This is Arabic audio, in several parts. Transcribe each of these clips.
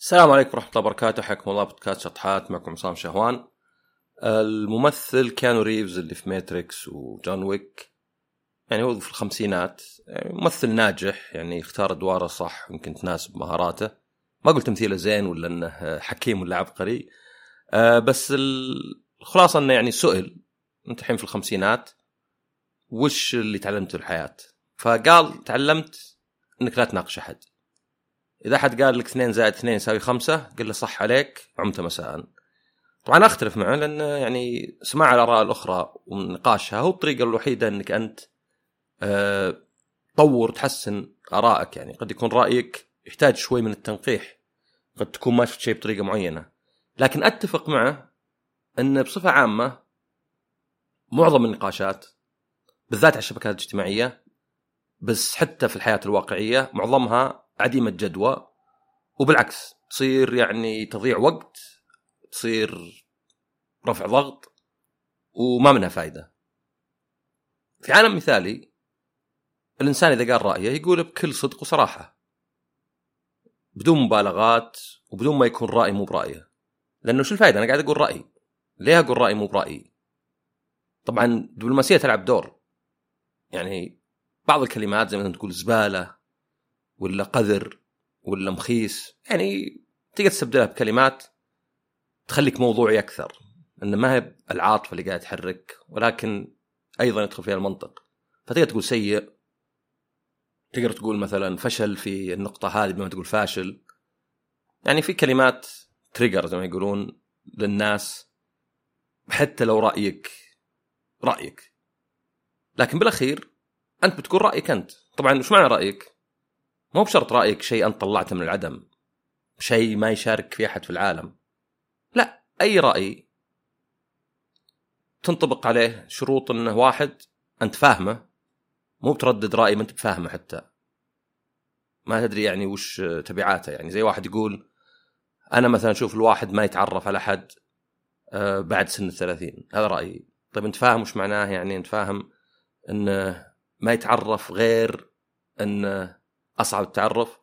السلام عليكم ورحمة الله وبركاته. حياكم الله بودكاست شطحات معكم عصام شهوان. الممثل كانو ريفز اللي في ماتريكس وجون ويك. يعني هو في الخمسينات. يعني ممثل ناجح يعني اختار أدواره صح يمكن تناسب مهاراته. ما قلت تمثيله زين ولا إنه حكيم ولا عبقري. آه، بس الخلاصة إنه يعني سئل. أنت الحين في الخمسينات. وش اللي تعلمته من الحياة؟ فقال تعلمت إنك لا تناقش أحد. إذا أحد قال لك 2 زائد 2 يساوي 5 قل له صح عليك عمت مساء. طبعا أختلف معه لأن يعني سماع الآراء الأخرى ونقاشها هو الطريقة الوحيدة إنك أنت أه تطور تحسن آرائك. يعني قد يكون رأيك يحتاج شوي من التنقيح قد تكون ما شفت شيء بطريقة معينة. لكن أتفق معه إن بصفة عامة معظم النقاشات بالذات على الشبكات الاجتماعية بس حتى في الحياة الواقعية معظمها عديمة جدوى وبالعكس تصير يعني تضيع وقت تصير رفع ضغط وما منها فائده. في عالم مثالي الإنسان إذا قال رأيه يقول بكل صدق وصراحة. بدون مبالغات وبدون ما يكون رأي مو برأيه. لأنه شو الفائده؟ أنا قاعد أقول رايي. ليه أقول رايي مو برايي؟ طبعا الدبلوماسيه تلعب دور. يعني بعض الكلمات زي ما تقول زبالة ولا قذر ولا مخيس يعني تقدر تستبدلها بكلمات تخليك موضوعي أكثر. إنه ما هي العاطفة اللي قاعد تحرك ولكن أيضا يدخل فيها المنطق. فتقدر تقول سيء. تقدر تقول مثلا فشل في النقطة هذه بما تقول فاشل. يعني في كلمات تريجر زي ما يقولون للناس حتى لو رأيك رأيك. لكن بالأخير أنت بتقول رأيك أنت. طبعا وش معنى رأيك؟ مو بشرط رأيك شيء أنت طلعته من العدم شيء ما يشارك فيه أحد في العالم. لا أي رأي تنطبق عليه شروط إنه واحد أنت فاهمه مو بتردد رأي ما أنت بفاهمه حتى. ما تدري يعني وش تبعاته يعني زي واحد يقول أنا مثلا أشوف الواحد ما يتعرف على أحد آه، بعد سن الثلاثين. هذا رأيي. طيب أنت فاهم وش معناه؟ يعني أنت فاهم إنه ما يتعرف غير إنه أصعب التعرف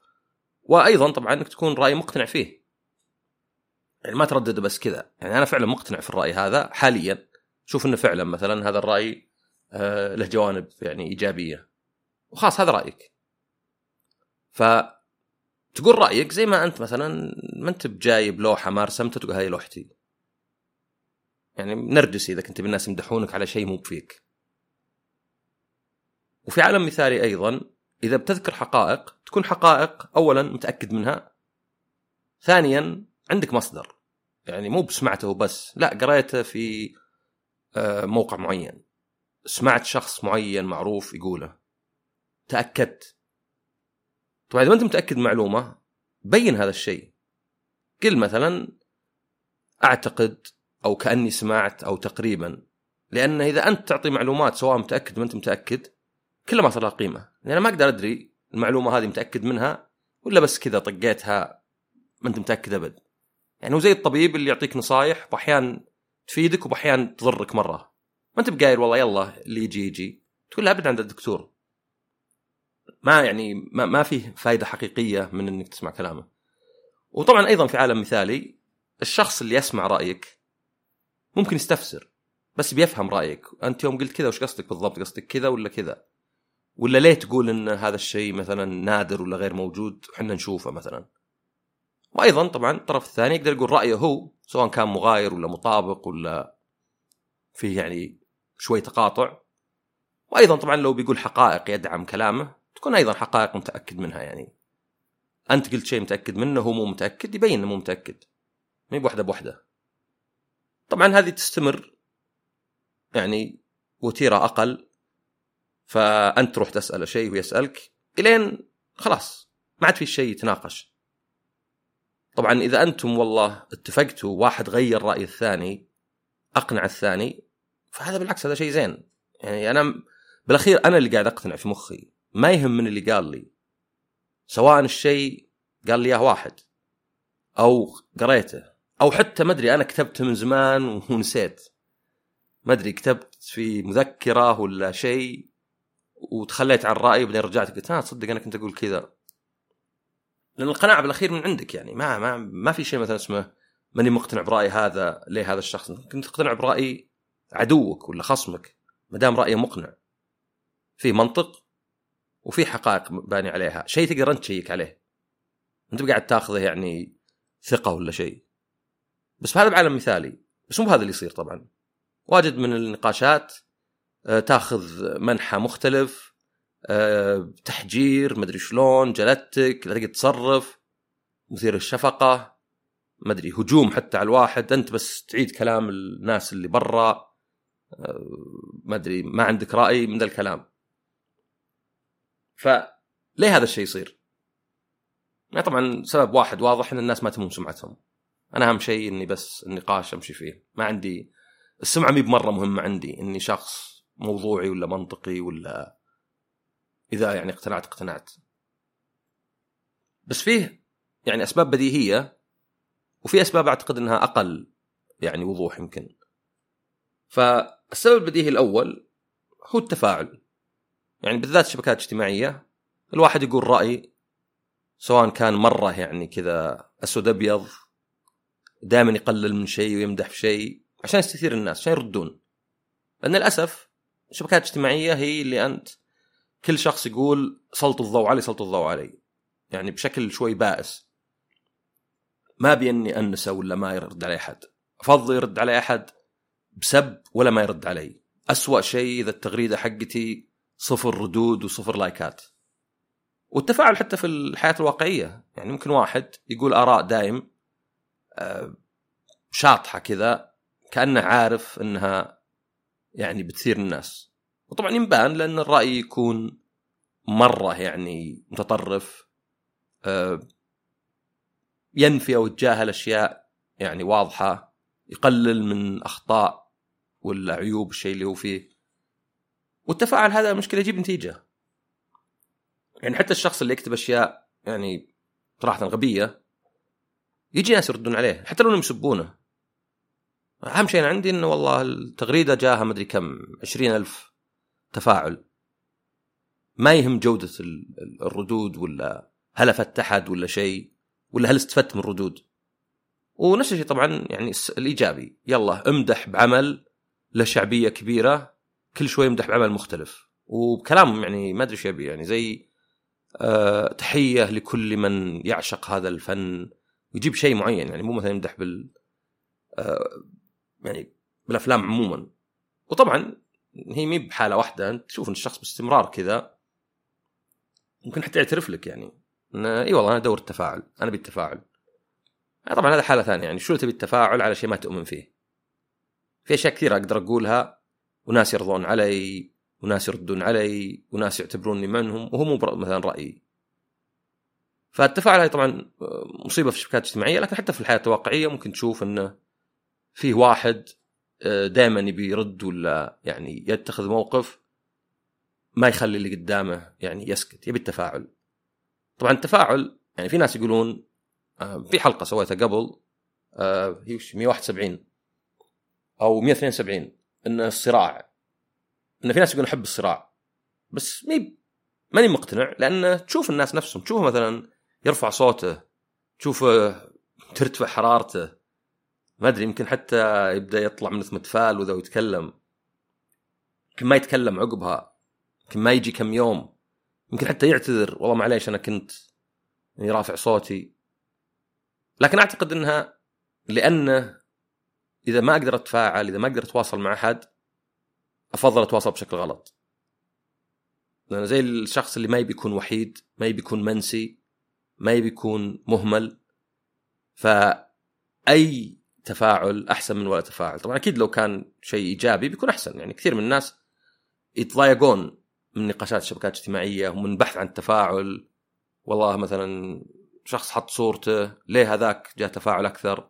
وأيضا طبعا إنك تكون رأي مقتنع فيه. يعني ما تردد بس كذا. يعني أنا فعلا مقتنع في الرأي هذا حاليا. شوف إنه فعلا مثلا هذا الرأي آه، له جوانب يعني إيجابية. وخلاص هذا رأيك. ف تقول رأيك زي ما أنت مثلا ما أنت بجايب لوحة ما رسمتها تقول هذه لوحتي. يعني نرجسي إذا كنت بالناس يمدحونك على شيء مو بفيك. وفي عالم مثالي أيضا إذا بتذكر حقائق تكون حقائق اولا متأكد منها. ثانيا عندك مصدر. يعني مو بسمعته وبس لا قريته في آه، موقع معين. سمعت شخص معين معروف يقوله. تأكدت. طبعا إذا ما أنت متأكد معلومة بين هذا الشيء. قل مثلا أعتقد أو كأني سمعت أو تقريبا لأن إذا أنت تعطي معلومات سواء متأكد ما أنت متأكد كلها ما صار لها قيمة. أنا ما أقدر أدري المعلومة هذه متأكد منها ولا بس كذا طقيتها ما أنت متأكد أبد. يعني هو زي الطبيب اللي يعطيك نصايح باحيان تفيدك وباحيان تضرك مرة. ما أنت بقايل والله يلا اللي يجي يجي. تقول لا ابد عند الدكتور. ما يعني ما, ما فيه فائده حقيقية من إنك تسمع كلامه. وطبعا أيضا في عالم مثالي الشخص اللي يسمع رأيك ممكن يستفسر بس بيفهم رأيك. أنت يوم قلت كذا وش قصدك بالضبط؟ قصدك كذا ولا كذا؟ ولا ليه تقول إن هذا الشيء مثلا نادر ولا غير موجود؟ وحنا نشوفه مثلا. وأيضا طبعا الطرف الثاني يقدر يقول رأيه هو سواء كان مغاير ولا مطابق ولا فيه يعني شوي تقاطع. وأيضا طبعا لو بيقول حقائق يدعم كلامه تكون أيضا حقائق متأكد منها يعني. أنت قلت شيء متأكد منه هو مو متأكد يبين إنه مو متأكد. ما بوحدة بوحدة. طبعا هذه تستمر يعني وتيرة أقل. فأنت تروح تساله شيء ويسالك إلين خلاص ما عاد في شيء يتناقش. طبعا إذا أنتم والله اتفقتوا واحد غير راي الثاني أقنع الثاني فهذا بالعكس هذا شيء زين. يعني أنا بالأخير أنا اللي قاعد اقتنع في مخي ما يهم من اللي قال لي. سواء الشيء قال لي إياه واحد أو قريته أو حتى ما أدري أنا كتبته من زمان ونسيت. ما أدري كتبت في مذكرة ولا شيء وتخليت عن رأيي وبعدين رجعت قلت ها تصدق أنا كنت أقول كذا. لأن القناعة بالأخير من عندك يعني ما ما ما في شيء مثلا اسمه ماني مقتنع برأي هذا ليه هذا الشخص. ممكن تقتنع برأي عدوك ولا خصمك ما دام رايه مقنع. في منطق وفي حقائق باني عليها. شيء تقدر أنت تشيك عليه. أنت قاعد تاخذه يعني ثقة ولا شيء. بس هذا بعالم مثالي. بس مو هذا اللي يصير طبعا. واجد من النقاشات آه، تاخذ منحى مختلف آه، تحجير مدري شلون جلدتك لا تقدر تصرف مثير الشفقه مدري هجوم حتى على الواحد أنت بس تعيد كلام الناس اللي برا آه، ما أدري ما عندك رأي من ذا الكلام. فليه هذا الشيء يصير؟ يعني طبعا سبب واحد واضح إن الناس ما تمون سمعتهم. أنا أهم شيء إني بس النقاش أمشي فيه. ما عندي السمعة مي بمرة مهمة عندي إني شخص موضوعي ولا منطقي ولا إذا يعني اقتنعت اقتنعت. بس فيه يعني أسباب بديهية وفي أسباب أعتقد إنها أقل يعني وضوح يمكن. فالسبب البديهي الأول هو التفاعل. يعني بالذات الشبكات الاجتماعية الواحد يقول رأي سواء كان مرة يعني كذا أسود أبيض دائما يقلل من شيء ويمدح في شيء عشان يستثير الناس عشان يردون. لأن للأسف الشبكات الاجتماعيه هي اللي أنت كل شخص يقول سلطوا الضوء علي سلطوا الضوء علي. يعني بشكل شوي بائس. ما بيني أنسى ولا ما يرد علي أحد. أفضل يرد علي أحد بسب ولا ما يرد علي. أسوأ شيء إذا التغريدة حقتي صفر ردود وصفر لايكات. والتفاعل حتى في الحياة الواقعية. يعني ممكن واحد يقول آراء دايم آه، شاطحة كذا كأنه عارف إنها يعني بتثير الناس. وطبعا ينبان لأن الرأي يكون مرة يعني متطرف آه، ينفي أو يتجاهل أشياء يعني واضحة يقلل من أخطاء ولا عيوب الشيء اللي هو فيه. والتفاعل هذا مشكلة يجيب نتيجة. يعني حتى الشخص اللي يكتب أشياء يعني صراحة غبية يجي ناس يردون عليه حتى لو إنهم يسبونه. أهم شيء عندي إنه والله التغريدة جاها مدري كم عشرين ألف تفاعل. ما يهم جودة الردود ولا هل افدت احد ولا شيء ولا هل استفدت من الردود. ونفس الشيء طبعا يعني الإيجابي. يلا امدح بعمل له شعبيه كبيرة كل شوي يمدح بعمل مختلف. وبكلام يعني ما أدري إيش يبي يعني زي أه تحية لكل من يعشق هذا الفن. يجيب شيء معين يعني مو مثلا يمدح بال أه يعني بالأفلام عموما. وطبعا هي مي بحالة واحدة أنت تشوف إن الشخص باستمرار كذا ممكن حتى يعترف لك يعني. انه إي والله أنا أدور التفاعل أنا بالتفاعل طبعا هذا حالة ثانية يعني شو تبي التفاعل على شيء ما تؤمن فيه؟ في أشياء كثيرة أقدر أقولها. وناس يرضون علي وناس يردون علي وناس يعتبروني منهم وهو مو مثلا رأيي. فالتفاعل هاي طبعا مصيبة في الشبكات الاجتماعية لكن حتى في الحياة الواقعية ممكن تشوف إنه فيه واحد آه، دائما يبي يرد ولا يعني يتخذ موقف ما يخلي اللي قدامه يعني يسكت يبي التفاعل. طبعا التفاعل يعني في ناس يقولون آه، في حلقة سويتها قبل آه، هي 171 أو 172 إن الصراع إن في ناس يقولون أحب الصراع بس مي ماني مقتنع لأن تشوف الناس نفسهم تشوفه مثلا يرفع صوته تشوفه ترتفع حرارته ما أدري يمكن حتى يبدأ يطلع من اسمه تفال وذا ويتكلم. يمكن ما يتكلم عقبها. يمكن ما يجي كم يوم. يمكن حتى يعتذر. والله معليش أنا كنت يعني رافع صوتي. لكن أعتقد إنها لأنه إذا ما أقدر أتفاعل إذا ما أقدر أتواصل مع أحد أفضل أتواصل بشكل غلط. لأنه زي الشخص اللي ما يبي يكون وحيد ما يبي يكون منسي ما يبي يكون مهمل فأي تفاعل أحسن من ولا تفاعل. طبعا أكيد لو كان شيء إيجابي بيكون أحسن يعني كثير من الناس يتضايقون من نقاشات الشبكات الاجتماعية ومن بحث عن التفاعل والله مثلا شخص حط صورته ليه هذاك جاء تفاعل أكثر؟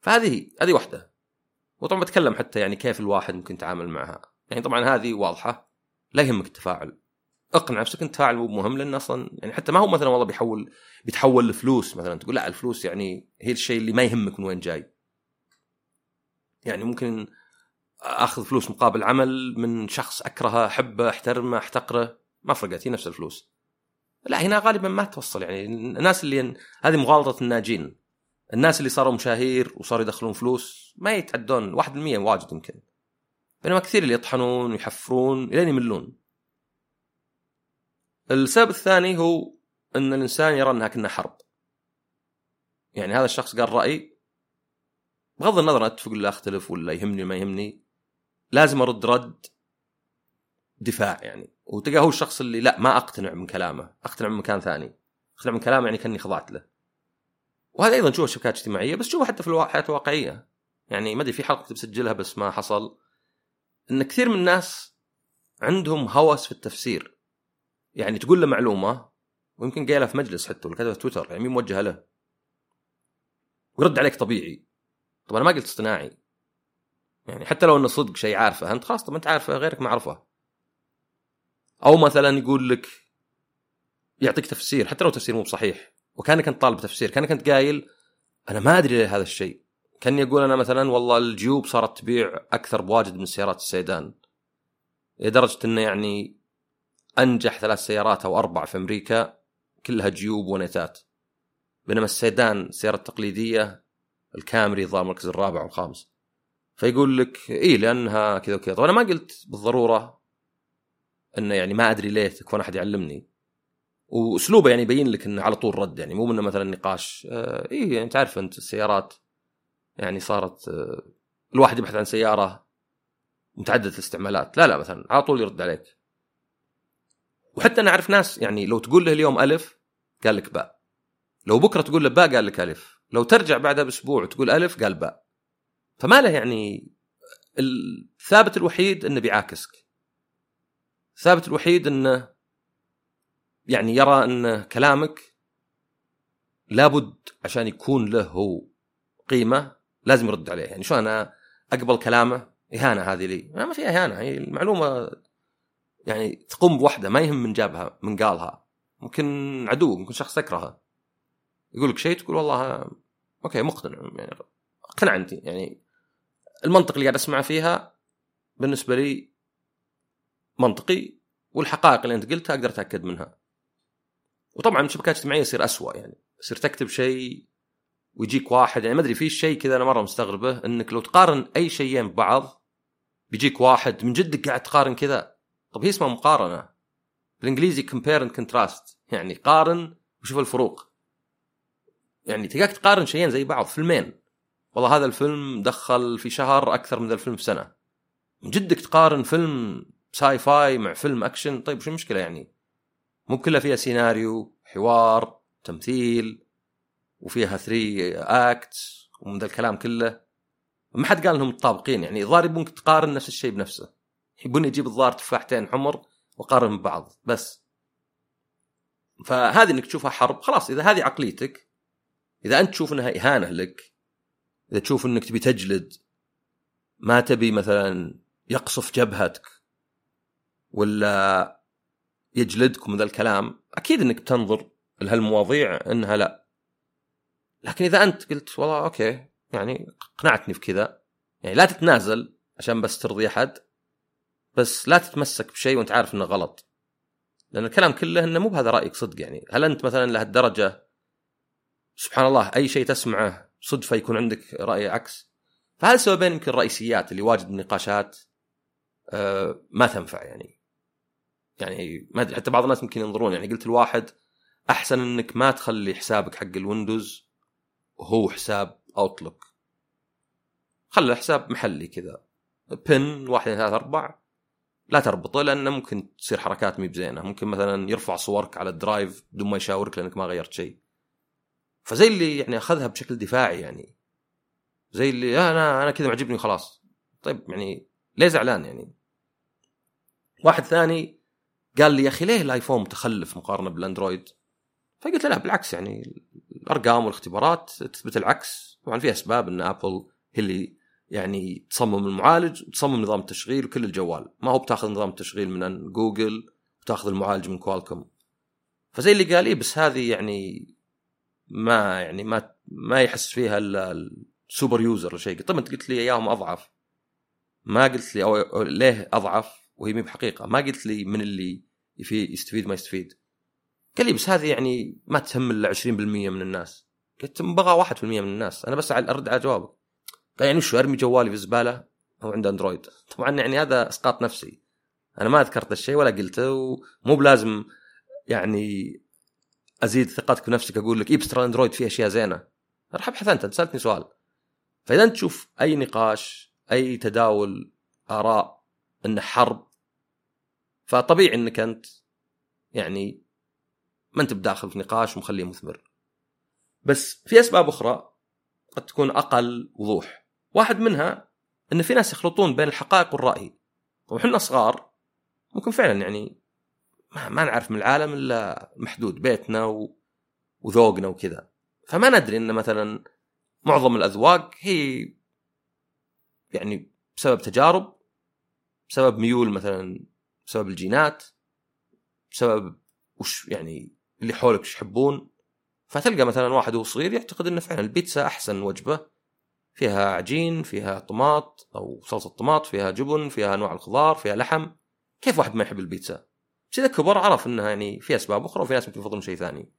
فهذه هذه واحدة وطبعا بتكلم حتى يعني كيف الواحد ممكن يتعامل معها. يعني طبعا هذه واضحة لا يهمك التفاعل. اقنع نفسك انت فاعل مو مهم لأن أصلا يعني حتى ما هو مثلا والله بيحول بيتحول لفلوس مثلا تقول لا الفلوس يعني هي الشيء اللي ما يهمك من وين جاي. يعني ممكن أخذ فلوس مقابل عمل من شخص أكرهه أحبه أحترمه أحتقره ما فرقت هي نفس الفلوس. لا هنا غالبا ما توصل يعني الناس اللي هذه مغالطة الناجين. الناس اللي صاروا مشاهير وصاروا يدخلون فلوس ما يتعدون 1% واجد يمكن. بينما كثير اللي يطحنون ويحفرون إلين يملون. السبب الثاني هو أن الإنسان يرى أنها كنا حرب. يعني هذا الشخص قال رأي بغض النظر أتفق ولا أختلف ولا يهمني ما يهمني لازم أرد رد دفاع يعني. وتلقى هو الشخص اللي لا ما أقتنع من كلامه أقتنع من مكان ثاني. أقتنع من كلامه يعني كأني خضعت له. وهذا أيضا نشوفه شبكات اجتماعية بس تشوفه حتى في الحياة الواقعيه يعني ما أدري في حلقة بسجلها بس ما حصل. إن كثير من الناس عندهم هوس في التفسير. يعني تقول له معلومة ويمكن قايلها في مجلس حتى ولا كتبها في تويتر يعني مين موجهة له. ويرد عليك طبيعي. طب أنا ما قلت اصطناعي. يعني حتى لو أنه صدق شيء عارفه أنت خلاص طب أنت عارفه غيرك ما عرفه أو مثلا يقول لك يعطيك تفسير حتى لو تفسير مو بصحيح وكأنك أنت طالب تفسير كأنك أنت قايل أنا ما أدري ليه هذا الشيء. كاني أقول أنا مثلا والله الجيوب صارت تبيع أكثر بواجد من سيارات السيدان. لدرجة إنه يعني أنجح ثلاث سيارات أو أربع في أمريكا كلها جيوب ونيتات بينما السيدان السيارة التقليدية الكامري ظهر المركز الرابع والخامس. فيقول لك اي لأنها كذا وكذا. طبعا أنا ما قلت بالضرورة إنه يعني ما أدري ليه تكون أحد يعلمني. وأسلوبه يعني يبين لك إنه على طول رد يعني مو منه مثلا نقاش. آه اي يعني تعرف أنت السيارات يعني صارت آه الواحد يبحث عن سيارة متعددة الاستعمالات. لا لا مثلا على طول يرد عليك. وحتى أنا أعرف ناس يعني لو تقول له اليوم ألف قال لك باء. لو بكرة تقول له باء قال لك ألف. لو ترجع بعدها بأسبوع وتقول ألف قال باء. فما له يعني الثابت الوحيد إنه بيعاكسك. الثابت الوحيد إنه يعني يرى إن كلامك لابد عشان يكون له هو قيمة لازم يرد عليه. يعني شو أنا أقبل كلامه؟ إهانة هذه لي. ما فيها إهانة هي المعلومة يعني تقوم بوحدة ما يهم من جابها من قالها. ممكن عدو ممكن شخص تكرهه يقول لك شيء تقول والله أوكي مقتنع. يعني اقتنعنتي يعني المنطق اللي قاعد اسمعه فيها بالنسبة لي منطقي والحقائق اللي أنت قلتها أقدر أتأكد منها. وطبعا الشبكات الاجتماعيه يصير أسوأ يعني يصير تكتب شيء ويجيك واحد. يعني ما أدري في شيء كذا أنا مرة مستغربه إنك لو تقارن أي شيئين ببعض بيجيك واحد من جدك قاعد تقارن كذا. طب هي اسمها مقارنة. بالإنجليزي compare and contrast يعني قارن وشوف الفروق. يعني تلقاك تقارن شيئين زي بعض فيلمين. والله هذا الفيلم دخل في شهر أكثر من ذا الفيلم في سنه من جدك تقارن فيلم sci-fi مع فيلم اكشن طيب شو المشكلة يعني؟ مو كلها فيها سيناريو حوار تمثيل وفيها three act ومن ذا الكلام كله. ما حد قال إنهم متطابقين يعني الظاهر يبونك تقارن نفس الشيء بنفسه. يبون يجيب الظاهر تفاحتين حمر وقارن ببعض بس. فهذه إنك تشوفها حرب خلاص إذا هذه عقليتك إذا أنت تشوف إنها إهانة لك إذا تشوف إنك تبي تجلد ما تبي مثلا يقصف جبهتك ولا يجلدكم ذا الكلام أكيد إنك بتنظر لهالمواضيع إنها لا. لكن إذا أنت قلت والله okay يعني اقنعتني في كذا يعني لا تتنازل عشان بس ترضي أحد بس لا تتمسك بشيء وانت عارف إنه غلط. لأن الكلام كله إنه مو بهذا رأيك صدق يعني. هل أنت مثلا لهالدرجة سبحان الله أي شيء تسمعه صدفة يكون عندك رأي عكس؟ فهذا السببين يمكن الرئيسيات اللي واجد النقاشات؟ آه، ما تنفع يعني. يعني ما حتى بعض الناس ممكن ينظرون يعني قلت الواحد أحسن إنك ما تخلي حسابك حق ال Windows وهو حساب Outlook خلي حساب محلي كذا. PIN واحد ثلاثة أربع لا تربطه لأنه ممكن تصير حركات مي بزينة. ممكن مثلا يرفع صورك على ال Drive بدون ما يشاورك لأنك ما غيرت شيء. فزي اللي يعني أخذها بشكل دفاعي يعني. زي اللي آه أنا أنا كذا معجبني وخلاص. طيب يعني ليه زعلان يعني؟ واحد ثاني قال لي يا أخي ليه ال iPhone متخلف مقارنة بال Android؟ فقلت له لا بالعكس يعني الأرقام والاختبارات تثبت العكس. طبعا في أسباب إن Apple هي اللي يعني تصمم المعالج وتصمم نظام التشغيل وكل الجوال. ما هو بتاخذ نظام التشغيل من جوجل وتاخذ المعالج من Qualcomm. فزي اللي قال لي بس هذه يعني ما يعني ما ما يحس فيها الا ال super user ولا شيء. طيب أنت قلت لي إياهم أضعف. ما قلت لي أو ليه أضعف؟ وهي مي بحقيقة. ما قلت لي من اللي يستفيد ما يستفيد. قال لي بس هذه يعني ما تهم إلا 20% من الناس. قلت بغى 1% من الناس. أنا بس أرد على جوابك. يعني وش أرمي جوالي في الزباله هو عنده Android. طبعا يعني هذا إسقاط نفسي. أنا ما ذكرت الشيء ولا قلته ومو بلازم يعني أزيد ثقتك بنفسك أقول لك اي بس ترى أندرويد فيه أشياء زينة. راح أبحث أنت سألتني سؤال. فإذا أنت تشوف أي نقاش أي تداول آراء انه حرب فطبيعي إنك أنت يعني ما أنت بداخل في نقاش ومخليه مثمر. بس في أسباب أخرى قد تكون أقل وضوح. واحد منها إن في ناس يخلطون بين الحقائق والرأي. وحنا صغار ممكن فعلا يعني ما, ما نعرف من العالم إلا محدود بيتنا و... وذوقنا وكذا. فما ندري إن مثلا معظم الأذواق هي يعني بسبب تجارب بسبب ميول مثلا بسبب الجينات بسبب وش يعني اللي حولك وش يحبون. فتلقى مثلا واحد وهو صغير يعتقد إنه فعلا البيتزا أحسن وجبة فيها عجين فيها طماط أو صلصة طماط فيها جبن فيها انواع الخضار فيها لحم. كيف واحد ما يحب البيتزا؟ بس اذا كبر عرف انها يعني في أسباب أخرى وفي ناس ممكن يفضلون شيء ثاني.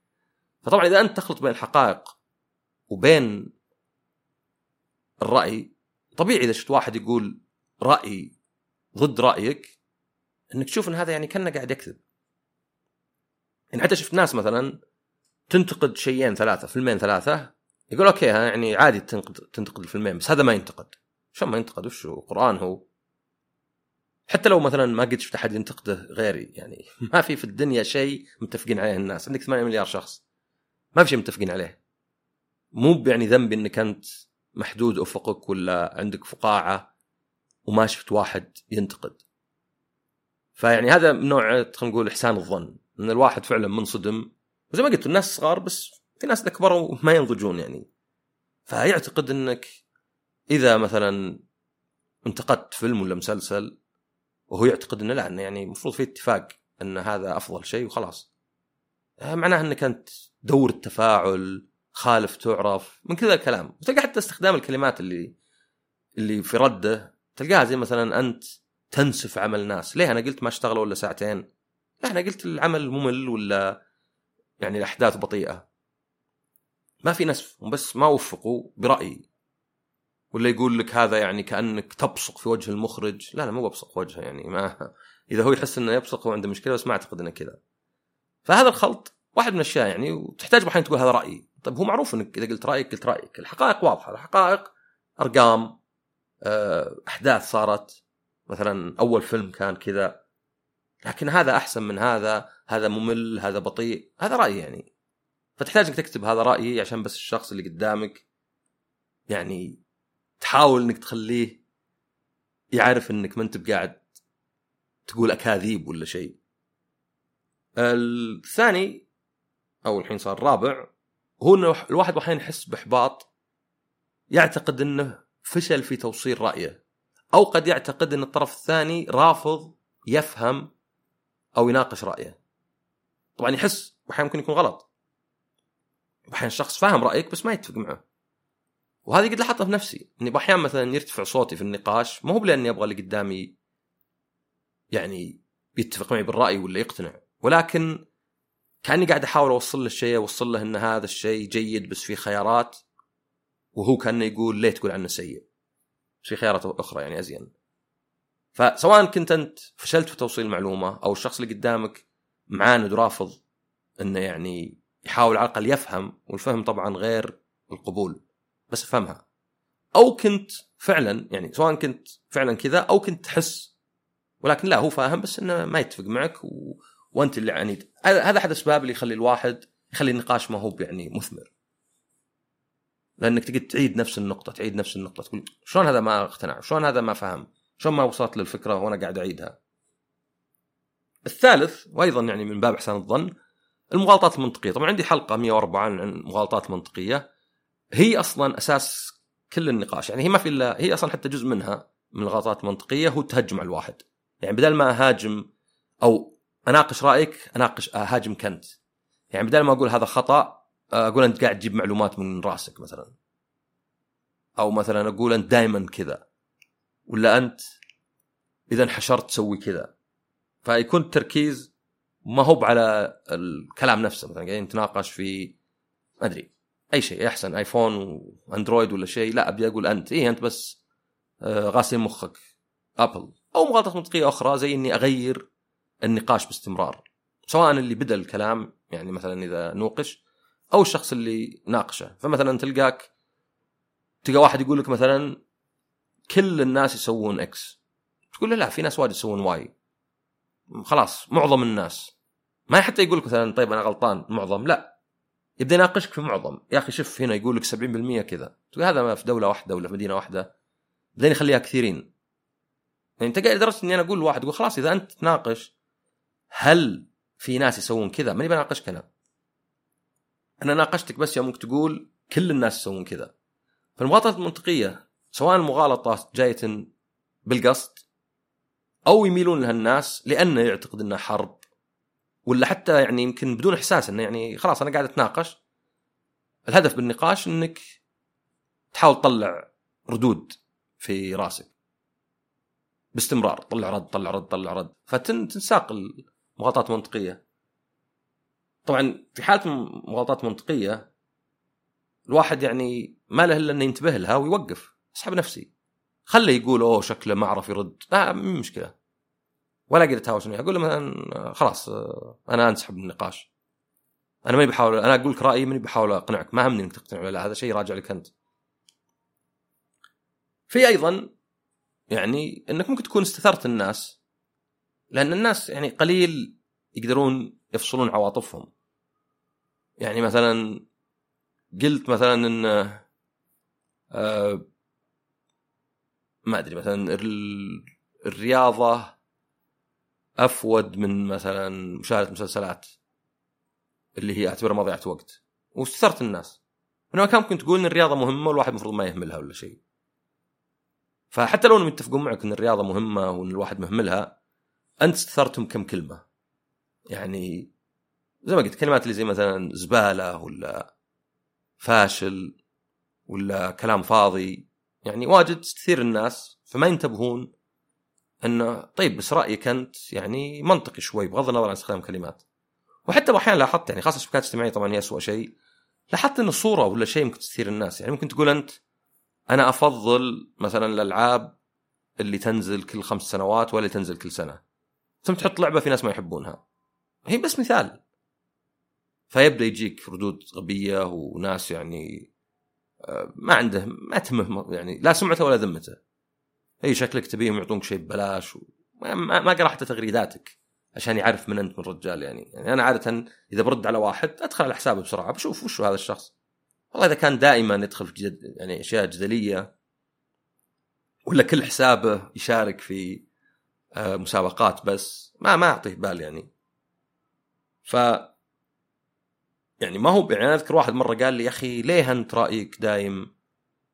فطبعا إذا أنت تخلط بين الحقائق وبين الرأي طبيعي إذا شفت واحد يقول رأي ضد رأيك إنك تشوف إن هذا يعني كأنه قاعد يكذب. يعني حتى شفت ناس مثلا تنتقد شيئين ثلاثة فيلمين ثلاثة يقول okay يعني عادي تنتقد تنتقد الفيلمين بس هذا ما ينتقد. شلون ما ينتقد؟ وش هو؟ قرآن هو. حتى لو مثلا ما قد شفت أحد ينتقده غيري يعني ما في في الدنيا شيء متفقين عليه الناس. عندك 8 مليار شخص. ما في شيء متفقين عليه. مو يعني ذنبي إنك أنت محدود أفقك ولا عندك فقاعة وما شفت واحد ينتقد. فيعني هذا نوع خلينا نقول إحسان الظن. إن الواحد فعلا منصدم. وزي ما قلت الناس صغار بس في ناس كبروا ما ينضجون يعني. فيعتقد إنك إذا مثلا انتقدت فيلم ولا مسلسل وهو يعتقد إنه لا إنه يعني المفروض في اتفاق إن هذا أفضل شيء وخلاص. آه، معناه إنك أنت دور التفاعل خالف تعرف من كذا الكلام. وتلقى حتى استخدام الكلمات اللي اللي في رده تلقاها زي مثلا أنت تنسف عمل ناس. ليه أنا قلت ما اشتغلوا ولا ساعتين؟ لا أنا قلت العمل ممل ولا يعني الأحداث بطيئة. ما في نسف بس ما وفقوا برأيي. ولا يقول لك هذا يعني كأنك تبصق في وجه المخرج؟ لا لا مو ببصق وجهه يعني ما إذا هو يحس إنه يبصق هو عنده مشكلة بس ما أعتقد إنه كذا. فهذا الخلط واحد من الأشياء يعني وتحتاج أحيانا تقول هذا رأيي. طيب هو معروف إنك إذا قلت رأيك قلت رأيك. الحقائق واضحة. الحقائق أرقام آه، أحداث صارت. مثلا أول فيلم كان كذا. لكن هذا أحسن من هذا هذا ممل هذا بطيء. هذا رأيي يعني. فتحتاج انك تكتب هذا رأيي عشان بس الشخص اللي قدامك يعني تحاول إنك تخليه يعرف إنك ما أنت بقاعد تقول أكاذيب ولا شيء. الثاني أو الحين صار الرابع هو إنه الواحد أحيانا يحس بإحباط يعتقد إنه فشل في توصيل رأيه أو قد يعتقد إن الطرف الثاني رافض يفهم أو يناقش رأيه. طبعا يحس واحيانا ممكن يكون غلط. واحيانا الشخص فاهم رأيك بس ما يتفق معه. وهذه قد لاحظتها في نفسي إني أحيانا مثلا يرتفع صوتي في النقاش ما هو لاني أبغى اللي قدامي يعني يتفق معي بالرأي ولا يقتنع ولكن كأني قاعد أحاول أوصل له الشيء أوصل له إن هذا الشيء جيد بس في خيارات وهو كأنه يقول ليه تقول عنه سيء؟ بس في خيارات أخرى يعني أزين. فسواء كنت أنت فشلت في توصيل المعلومة أو الشخص اللي قدامك معاند ورافض إنه يعني يحاول على الأقل يفهم والفهم طبعا غير القبول بس أفهمها. أو كنت فعلا يعني سواء كنت فعلا كذا أو كنت تحس ولكن لا هو فاهم بس إنه ما يتفق معك و... وأنت اللي عنيد. هذا أحد الاسباب اللي يخلي الواحد يخلي النقاش ما هو يعني مثمر. لأنك تقعد تعيد نفس النقطة تعيد نفس النقطة تقول شلون هذا ما اقتنع؟ شلون هذا ما فهم؟ شلون ما وصلت للفكرة وأنا قاعد أعيدها؟ الثالث وأيضا يعني من باب إحسان الظن المغالطات المنطقية. طبعا عندي حلقة 104 عن المغالطات المنطقية. هي أصلا أساس كل النقاش. يعني هي ما في إلا هي أصلا حتى جزء منها من الغلطات المنطقية هو التهجم على الواحد. يعني بدل ما أهاجم أو أناقش رأيك أناقش اهاجم كنت يعني بدل ما أقول هذا خطأ أقول أنت قاعد تجيب معلومات من رأسك مثلا. أو مثلا أقول أنت دائما كذا. ولا أنت إذا انحشرت تسوي كذا. فيكون التركيز ما هو على الكلام نفسه مثلا قاعدين نتناقش في ما أدري أي شيء أحسن iPhone و Android ولا شيء لا أبي أقول أنت. اي أنت بس آه، غاسل مخك. Apple. أو مغالطات منطقية أخرى زي إني أغير النقاش باستمرار. سواء اللي بدأ الكلام يعني مثلا إذا نوقش أو الشخص اللي ناقشه. فمثلا تلقاك تلقى واحد يقول لك مثلا كل الناس يسوون X تقول له لا في ناس وايد يسوون Y خلاص معظم الناس. ما حتى يقول لك مثلا طيب أنا غلطان معظم لا. يبدأ يناقشك في معظم. يا أخي شوف هنا يقول لك 70% كذا. تقول هذا في دولة واحدة ولا في مدينة واحدة. بعدين يخليها كثيرين. يعني أنت قاعد لدرجة إني أنا أقول لواحد أقول خلاص إذا أنت تناقش هل في ناس يسوون كذا؟ ماني بناقشك أنا. أنا ناقشتك بس يوم تقول كل الناس يسوون كذا. فالمغالطات المنطقية سواء المغالطة جاية بالقصد أو يميلون لها الناس لأنه يعتقد انها حرب. ولا حتى يعني يمكن بدون إحساس إنه يعني خلاص أنا قاعد أتناقش. الهدف بالنقاش إنك تحاول تطلع ردود في رأسك. باستمرار. طلع رد طلع رد طلع رد. فتنساق المغالطات المنطقية. طبعا في حالة مغالطات منطقيه الواحد يعني ما له إلا إنه ينتبه لها ويوقف. أسحب نفسي. خله يقول أوه شكله ما عرف يرد. لا مشكلة. ولا أقدر اتهاوش معه أقول له مثلا خلاص أنا أنسحب من النقاش. أنا ماني بحاول أنا أقول لك رأيي ماني بحاول أقنعك. ما همني إنك تقتنع ولا لا هذا شيء راجع لك أنت. في أيضا يعني إنك ممكن تكون استثرت الناس لأن الناس يعني قليل يقدرون يفصلون عواطفهم. يعني مثلا قلت مثلا إن آه ما أدري مثلا الرياضة أفود من مثلا مشاهدة مسلسلات اللي هي أعتبرها مضيعه وقت واستثرت الناس. إنما كان ممكن تقول إن الرياضة مهمة والواحد المفروض ما يهملها ولا شيء. فحتى لو انهم يتفقون معك إن الرياضة مهمة وإن الواحد مهملها أنت استثرتهم كم كلمة؟ يعني زي ما قلت كلمات اللي زي مثلا زبالة ولا فاشل ولا كلام فاضي. يعني واجد تستثير الناس فما ينتبهون إنه طيب بس رايك انت يعني منطقي شوي بغض النظر عن استخدام كلمات وحتى أحيانا لاحظت يعني خاصة الشبكات الاجتماعيه طبعا هي اسوء شيء لاحظت ان الصورة ولا شيء ممكن تثير الناس. يعني ممكن تقول أنت أنا أفضل مثلا الألعاب اللي تنزل كل خمس سنوات ولا تنزل كل سنة. ثم تحط لعبة في ناس ما يحبونها. هي بس مثال. فيبدأ يجيك ردود غبية وناس يعني آه، ما عنده ما تهمه يعني لا سمعته ولا ذمته. أي شكلك تبيهم يعطونك شيء ببلاش. و... ما, ما قرأ حتى تغريداتك عشان يعرف من انت من رجال يعني. يعني أنا عادة إذا برد على واحد أدخل على حسابه بسرعة بشوف وش هذا الشخص. والله إذا كان دائما يدخل في جد يعني أشياء جدلية ولا كل حسابه يشارك في آه، مسابقات بس ما ما أعطيه بال يعني. ف يعني ما هو يعني أذكر واحد مرة قال لي يا أخي ليه أنت رأيك دايم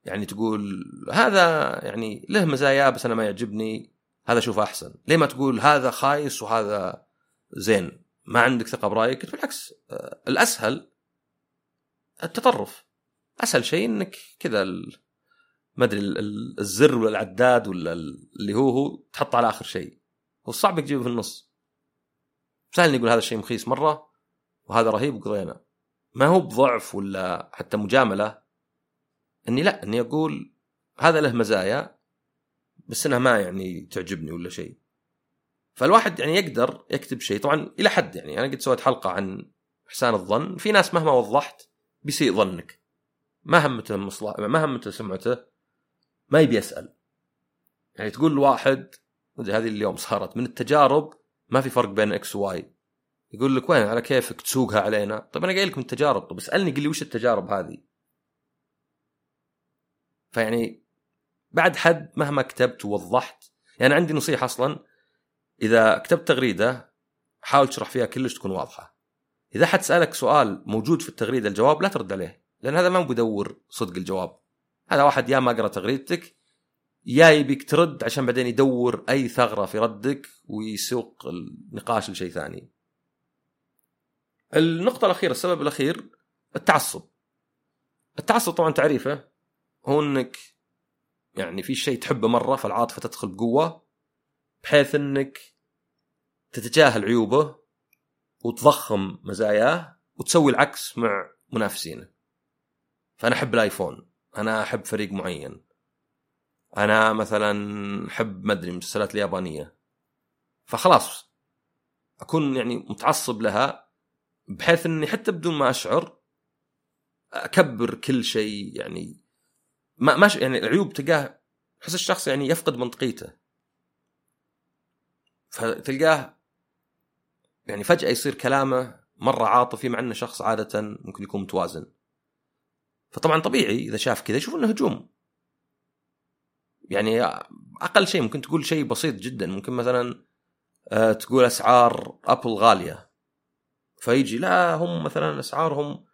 يعني تقول هذا يعني له مزايا بس أنا ما يعجبني. هذا اشوفه أحسن. ليه ما تقول هذا خايس وهذا زين؟ ما عندك ثقة برأيك؟ بالعكس آه، الأسهل التطرف. أسهل شيء إنك كذا ما أدري الزر ولا العداد ولا اللي هو هو تحطه على آخر شيء. والصعب تجيبه في النص. سهل يقول هذا الشيء مخيس مرة وهذا رهيب وقضينا. ما هو بضعف ولا حتى مجاملة إني لا إني أقول هذا له مزايا بس إنها ما يعني تعجبني ولا شيء. فالواحد يعني يقدر يكتب شيء. طبعا إلى حد يعني أنا قد سويت حلقة عن احسان الظن. في ناس مهما وضحت بيسيء ظنك. ما همته مصلحة ما همته سمعته ما يبي يسأل. يعني تقول لواحد هذه اليوم صارت. من التجارب ما في فرق بين X و Y. يقول لك وين؟ على كيفك تسوقها علينا؟ طيب أنا قايل لك من التجارب. طيب اسألني قل لي وش التجارب هذه؟ فيعني بعد حد مهما كتبت ووضحت يعني عندي نصيحة أصلا إذا كتبت تغريدة حاول تشرح فيها كلش تكون واضحة. إذا حد سألك سؤال موجود في التغريدة الجواب لا ترد عليه لأن هذا ما بدور صدق الجواب. هذا واحد يا ما قرأ تغريدتك يا يبيك ترد عشان بعدين يدور أي ثغرة في ردك ويسوق النقاش لشيء ثاني. النقطة الأخيرة السبب الأخير التعصب. التعصب طبعا تعريفه هو انك يعني في شيء تحبه مرة فالعاطفة تدخل بقوة بحيث إنك تتجاهل عيوبه وتضخم مزاياه وتسوي العكس مع منافسينه. فأنا أحب الآيفون أنا أحب فريق معين. أنا مثلا أحب ما أدري المسلسلات اليابانية. فخلاص أكون يعني متعصب لها بحيث إني حتى بدون ما أشعر أكبر كل شيء يعني ما ما يعني العيوب تلقاه تحس الشخص يعني يفقد منطقيته. فتلقاه يعني فجأة يصير كلامه مرة عاطفي مع إنه شخص عادة ممكن يكون متوازن. فطبعا طبيعي إذا شاف كذا يشوف إنه هجوم. يعني أقل شيء ممكن تقول شيء بسيط جدا. ممكن مثلا آه، تقول أسعار أبل غالية. فيجي لا هم مثلا أسعارهم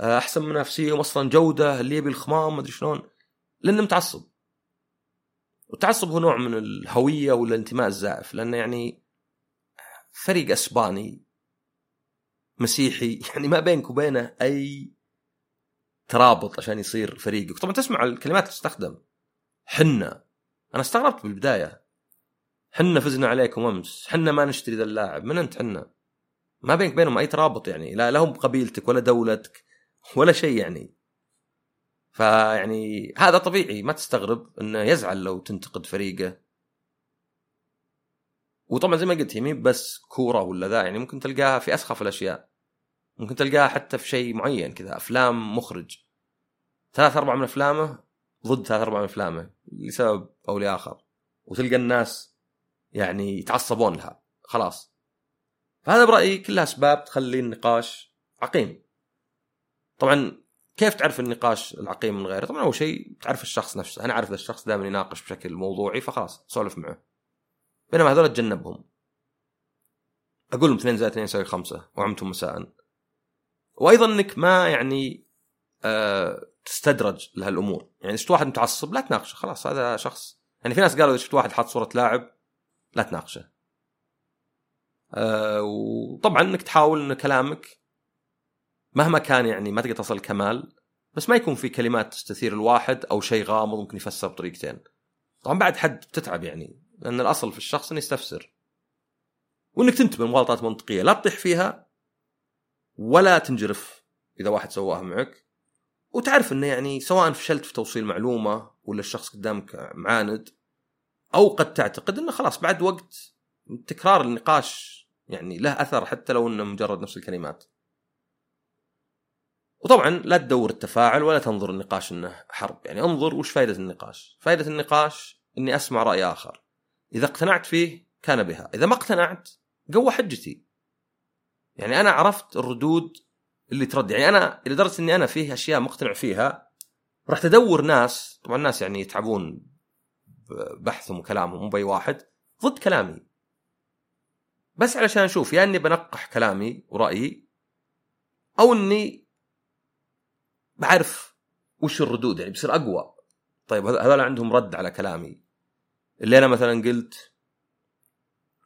آه، أحسن منافسيهم أصلا جودة اللي يبي الخمام ما أدري شلون. لأنه متعصب. والتعصب هو نوع من الهوية والانتماء الزائف لأنه يعني فريق أسباني مسيحي يعني ما بينك وبينه أي ترابط عشان يصير فريقك. طبعا تسمع الكلمات اللي تستخدم. حنا. أنا استغربت بالبداية. حنا فزنا عليكم أمس. حنا ما نشتري ذا اللاعب. من أنت حنا؟ ما بينك بينهم أي ترابط يعني. لا لهم قبيلتك ولا دولتك ولا شيء يعني. فيعني هذا طبيعي ما تستغرب إنه يزعل لو تنتقد فريقه. وطبعا زي ما قلت هي بس كورة ولا ذا يعني ممكن تلقاها في أسخف الأشياء. ممكن تلقاها حتى في شيء معين كذا أفلام مخرج. ثلاث أربع من أفلامه ضد ثلاث أربع من أفلامه لسبب أو لآخر. وتلقى الناس يعني يتعصبون لها. خلاص. فهذا برأيي كلها أسباب تخلي النقاش عقيم. طبعا كيف تعرف النقاش العقيم من غيره؟ طبعا أول شيء تعرف الشخص نفسه، أنا أعرف الشخص دائما يناقش بشكل موضوعي فخلاص سولف معه. بينما هذول تجنبهم. أقول لهم 2 زائد 2 يساوي 5 وعمتم مساء. وأيضا إنك ما يعني آه تستدرج لهالأمور، يعني شفت واحد متعصب لا تناقشه خلاص هذا شخص يعني في ناس قالوا إذا شفت واحد حاط صورة لاعب لا تناقشه. آه وطبعا إنك تحاول إن كلامك مهما كان يعني ما تقدر تصل الكمال بس ما يكون في كلمات تستثير الواحد أو شيء غامض ممكن يفسر بطريقتين. طبعا بعد حد بتتعب يعني لأن الأصل في الشخص إنه يستفسر. وإنك تنتبه لمغالطات منطقية لا تطيح فيها ولا تنجرف إذا واحد سواها معك. وتعرف إنه يعني سواء فشلت في توصيل معلومة ولا الشخص قدامك معاند أو قد تعتقد إنه خلاص بعد وقت تكرار النقاش يعني له أثر حتى لو إنه مجرد نفس الكلمات. وطبعا لا تدور التفاعل ولا تنظر النقاش إنه حرب. يعني انظر وش فائده النقاش. فائده النقاش إني أسمع رأي آخر. إذا اقتنعت فيه كان بها. إذا ما اقتنعت قوى حجتي. يعني أنا عرفت الردود اللي ترد. يعني أنا لدرجة إني أنا فيه أشياء مقتنع فيها. رحت ادور ناس طبعا الناس يعني يتعبون بحثهم وكلامهم مو بأي واحد ضد كلامي. بس علشان أشوف يا إني بنقح كلامي ورأيي أو إني بعرف وش الردود يعني بصير أقوى. طيب هذول عندهم رد على كلامي. اللي أنا مثلا قلت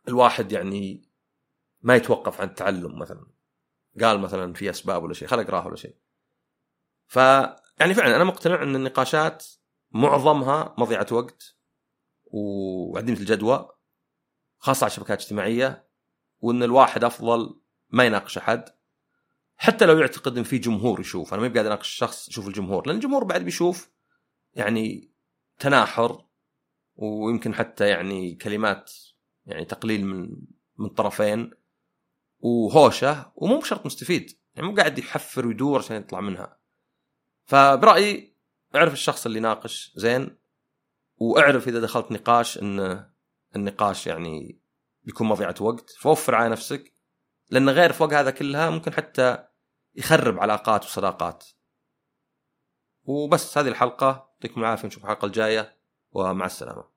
الواحد يعني ما يتوقف عن التعلم مثلا. قال مثلا في أسباب ولا شيء خلق اقراه ولا شيء. ف يعني فعلا أنا مقتنع إن النقاشات معظمها مضيعة وقت وعديمة الجدوى خاصة على الشبكات الاجتماعية وإن الواحد أفضل ما يناقش أحد. حتى لو يعتقد إن في جمهور يشوف. أنا ما قاعد أناقش الشخص يشوف الجمهور لأن الجمهور بعد بيشوف يعني تناحر ويمكن حتى يعني كلمات يعني تقليل من من طرفين وهوشة ومو بشرط مستفيد. يعني مو قاعد يحفر ويدور عشان يطلع منها. فبرأيي أعرف الشخص اللي ناقش زين وأعرف إذا دخلت نقاش إن النقاش يعني بيكون مضيعه وقت. فوفر على نفسك. لأن غير فوق هذا كلها ممكن حتى يخرب علاقات وصداقات. وبس هذه الحلقة. يعطيكم العافية نشوف الحلقة الجاية ومع السلامة.